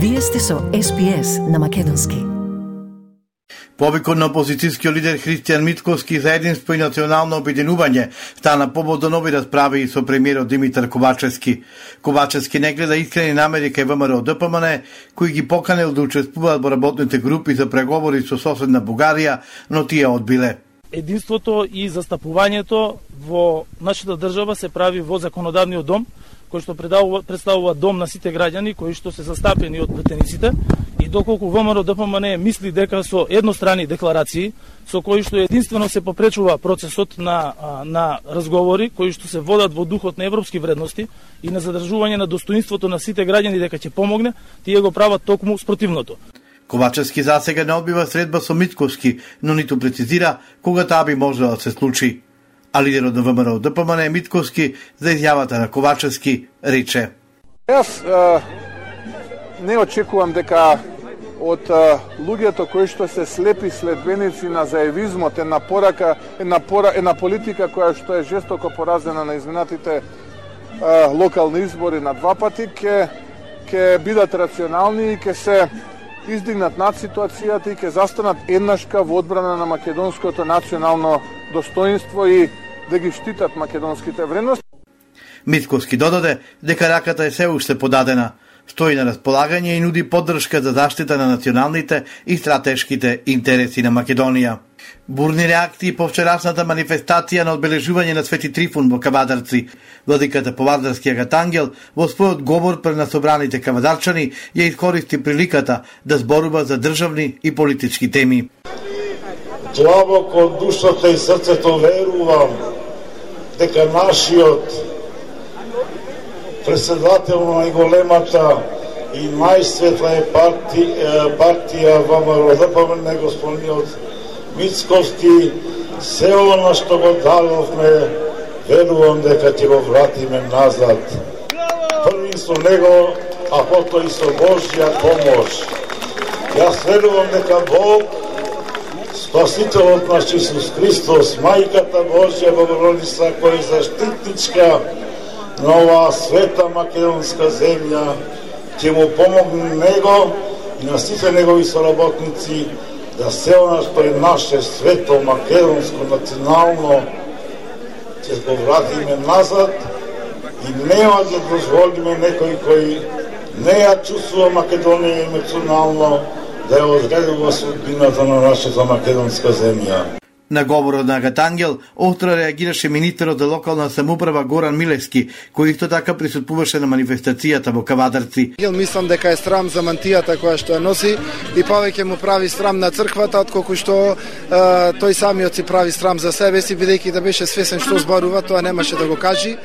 Вие сте со СПС на Македонски. Повикот на опозицијскиот лидер Христијан Митковски за единство и национално обединување стана повод до нови расправи со премиерот Димитар Ковачевски. Ковачевски не гледа искрени намери кај ВМРО ДПМН, кои ги поканел да учествуваат во работните групи за преговори со соседна Бугарија, но тие одбиле. Единството и застапувањето во нашата држава се прави во законодавниот дом, кој што представува дом на сите граѓани кои што се застапени од претениците и доколку ВМРО ДПМН мисли дека со еднострани декларации со кои што единствено се попречува процесот на на разговори кои што се водат во духот на европски вредности и на задржување на достоинството на сите граѓани дека ќе помогне, тие го прават токму спротивното. Ковачевски засега не одбива средба со Митковски, но ниту прецизира кога таа би можела да се случи а лидерот на ВМРО ДПМН Митковски за изјавата на Ковачевски рече. Јас не очекувам дека од луѓето кои што се слепи следбеници на заевизмот една порака, една, пора, една политика која што е жестоко поразена на изминатите локални избори на два пати, ке, ке бидат рационални и ке се издигнат над ситуацијата и ке застанат еднашка во одбрана на македонското национално достоинство и да ги штитат македонските вредности. Митковски додаде дека раката е се уште подадена, стои на располагање и нуди поддршка за заштита на националните и стратешките интереси на Македонија. Бурни реакции по вчерашната манифестација на одбележување на Свети Трифун во Кавадарци. Владиката Повардарскијагат ангел во својот говор пред на собраните кавадарчани ја искористи приликата да зборува за државни и политички теми. Длабоко од душата и срцето верувам дека нашиот председател на големата и најсветла е партија, партија ВМРО ДПМН господинот мицкости, се оно што го дадовме верувам дека ќе го вратиме назад. Први со него а потоа и со Божја помош. Јас верувам дека Бог Спасителот наш Исус Христос, Мајката Божја Богородица, која е заштитничка на оваа света македонска земја, ќе му помогне него и на сите негови соработници да се онаш пред наше свето македонско национално ќе го вратиме назад и нема да дозволиме некој кој не ја чувствува Македонија емоционално да ја одредува судбината на нашата македонска земја. На говорот на Гатангел, остро реагираше министерот за локална самоуправа Горан Милевски, кој исто така присутствуваше на манифестацијата во Кавадарци. Јел мислам дека е срам за мантијата која што ја носи и повеќе му прави срам на црквата отколку што е, тој самиот си прави срам за себе си бидејќи да беше свесен што зборува, тоа немаше да го кажи.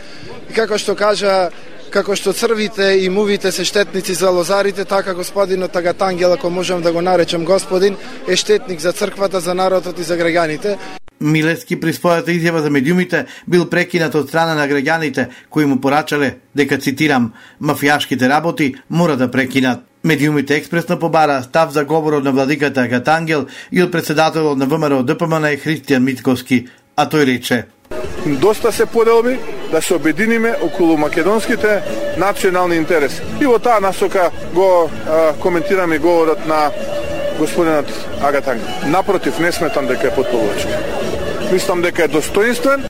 И како што кажа Како што црвите и мувите се штетници за лозарите, така господинот Агатангел, ако можам да го наречам господин, е штетник за црквата, за народот и за граѓаните. Милевски при својата изјава за медиумите бил прекинат од страна на граѓаните кои му порачале дека цитирам мафијашките работи мора да прекинат. Медиумите експресно побара став за говорот на владиката Агатангел и од председателот на ВМРО ДПМН Христијан Митковски, а тој рече Доста се поделби да се обединиме околу македонските национални интереси. И во таа насока го а, коментираме говорот на господинот Агатанг. Напротив, не сметам дека е подполувачки. Мислам дека е достоинствен.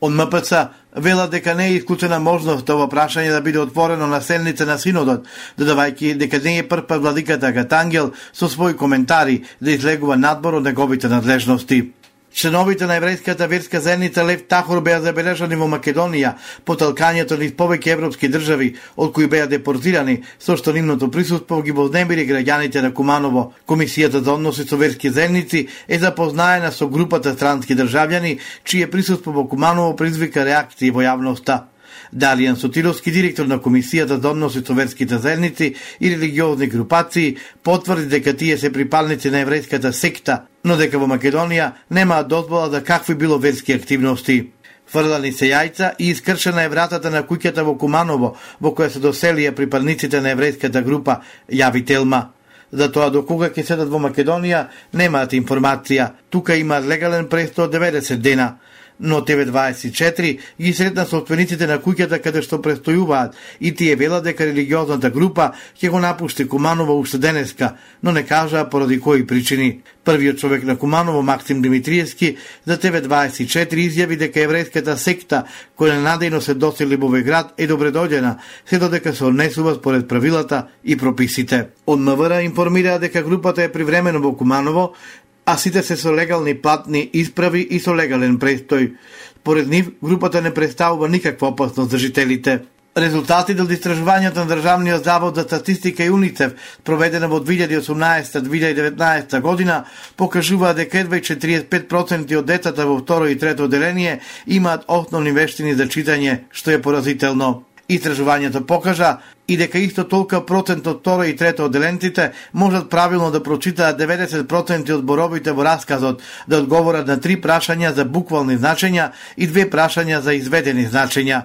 Од МПЦ вела дека не е исклучена можност да ова прашање да биде отворено на селница на синодот, додавајќи дека не е прв владиката Агатангел со своји коментари да излегува надбор од неговите надлежности. Членовите на еврејската верска заедница Лев Тахор беа забележани во Македонија по талкањето низ повеќе европски држави, од кои беа депортирани, со што нивното присуство ги вознемири граѓаните на Куманово. Комисијата за односи со верски заедници е запознаена со групата странски државјани, чие присуство во Куманово призвика реакции во јавноста. Далијан Сотиловски, директор на Комисијата за односи со верските заедници и религиозни групации, потврди дека тие се припалници на еврејската секта, но дека во Македонија немаат дозвола за какви било верски активности. Фрлани се јајца и искршена е вратата на куќата во Куманово, во која се доселија припадниците на еврејската група Јави Телма. За тоа до кога ќе седат во Македонија немаат информација. Тука има легален престо 90 дена но ТВ24 ги сретна собствениците на куќата каде што престојуваат и тие вела дека религиозната група ќе го напушти Куманово уште денеска, но не кажаа поради кои причини. Првиот човек на Куманово, Максим Димитриевски, за ТВ24 изјави дека еврејската секта која надејно се досели во овој град е добредојдена, се додека се однесува според правилата и прописите. Од МВР информира дека групата е привремено во Куманово, а сите се со легални платни исправи и со легален престој. Поред нив, групата не представува никаква опасност за жителите. Резултатите од истражувањето на Државниот завод за статистика и УНИЦЕФ, проведено во 2018-2019 година, покажува дека едва 45% од децата во второ и трето отделение имаат основни вештини за читање, што е поразително. Истражувањето покажа и дека исто толка процент од второ и трето оделентите можат правилно да прочитаат 90% од боровите во расказот, да одговорат на три прашања за буквални значења и две прашања за изведени значења.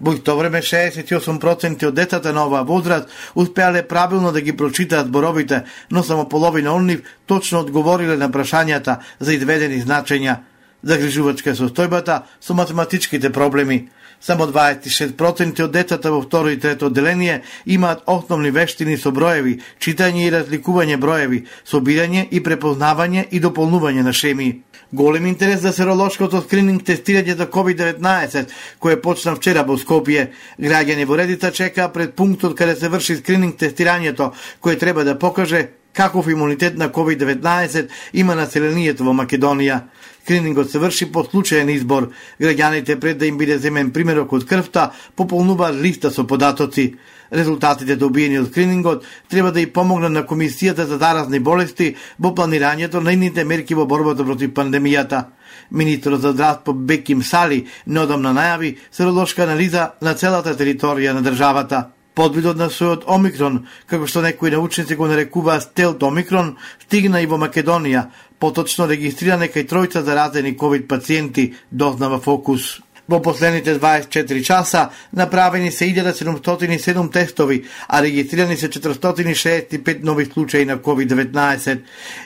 Во исто време 68% од децата на оваа возраст успеале правилно да ги прочитаат зборовите, но само половина од нив точно одговориле на прашањата за изведени значења. Загрижувачка состојбата со математичките проблеми. Само 26% од децата во второ и трето одделение имаат основни вештини со броеви, читање и разликување броеви, собирање и препознавање и дополнување на шеми. Голем интерес за серолошкото скрининг тестирање за COVID-19, кое почна вчера во Скопје. Граѓани во редица чекаа пред пунктот каде се врши скрининг тестирањето, кое треба да покаже каков имунитет на COVID-19 има населението во Македонија. Скринингот се врши по случаен избор. Граѓаните пред да им биде земен примерок од крвта, пополнуваат листа со податоци. Резултатите добиени од скринингот треба да и помогнат на Комисијата за заразни болести во планирањето на ините мерки во борбата против пандемијата. Министрот за здравство Беким Сали неодамна најави серолошка анализа на целата територија на државата. Подвидот на сојот Омикрон, како што некои научници го нарекуваат стелт Омикрон, стигна и во Македонија, поточно регистриране кај тројца заразени COVID пациенти, дознава Фокус. Во последните 24 часа направени се 1707 тестови, а регистрирани се 465 нови случаи на COVID-19.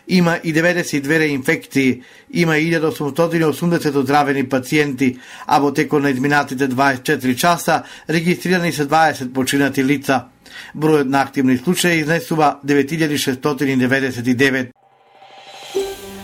Има и 92 реинфекции, има 1880 оздравени пациенти, а во текот на изминатите 24 часа регистрирани се 20 починати лица. Бројот на активни случаи изнесува 9699.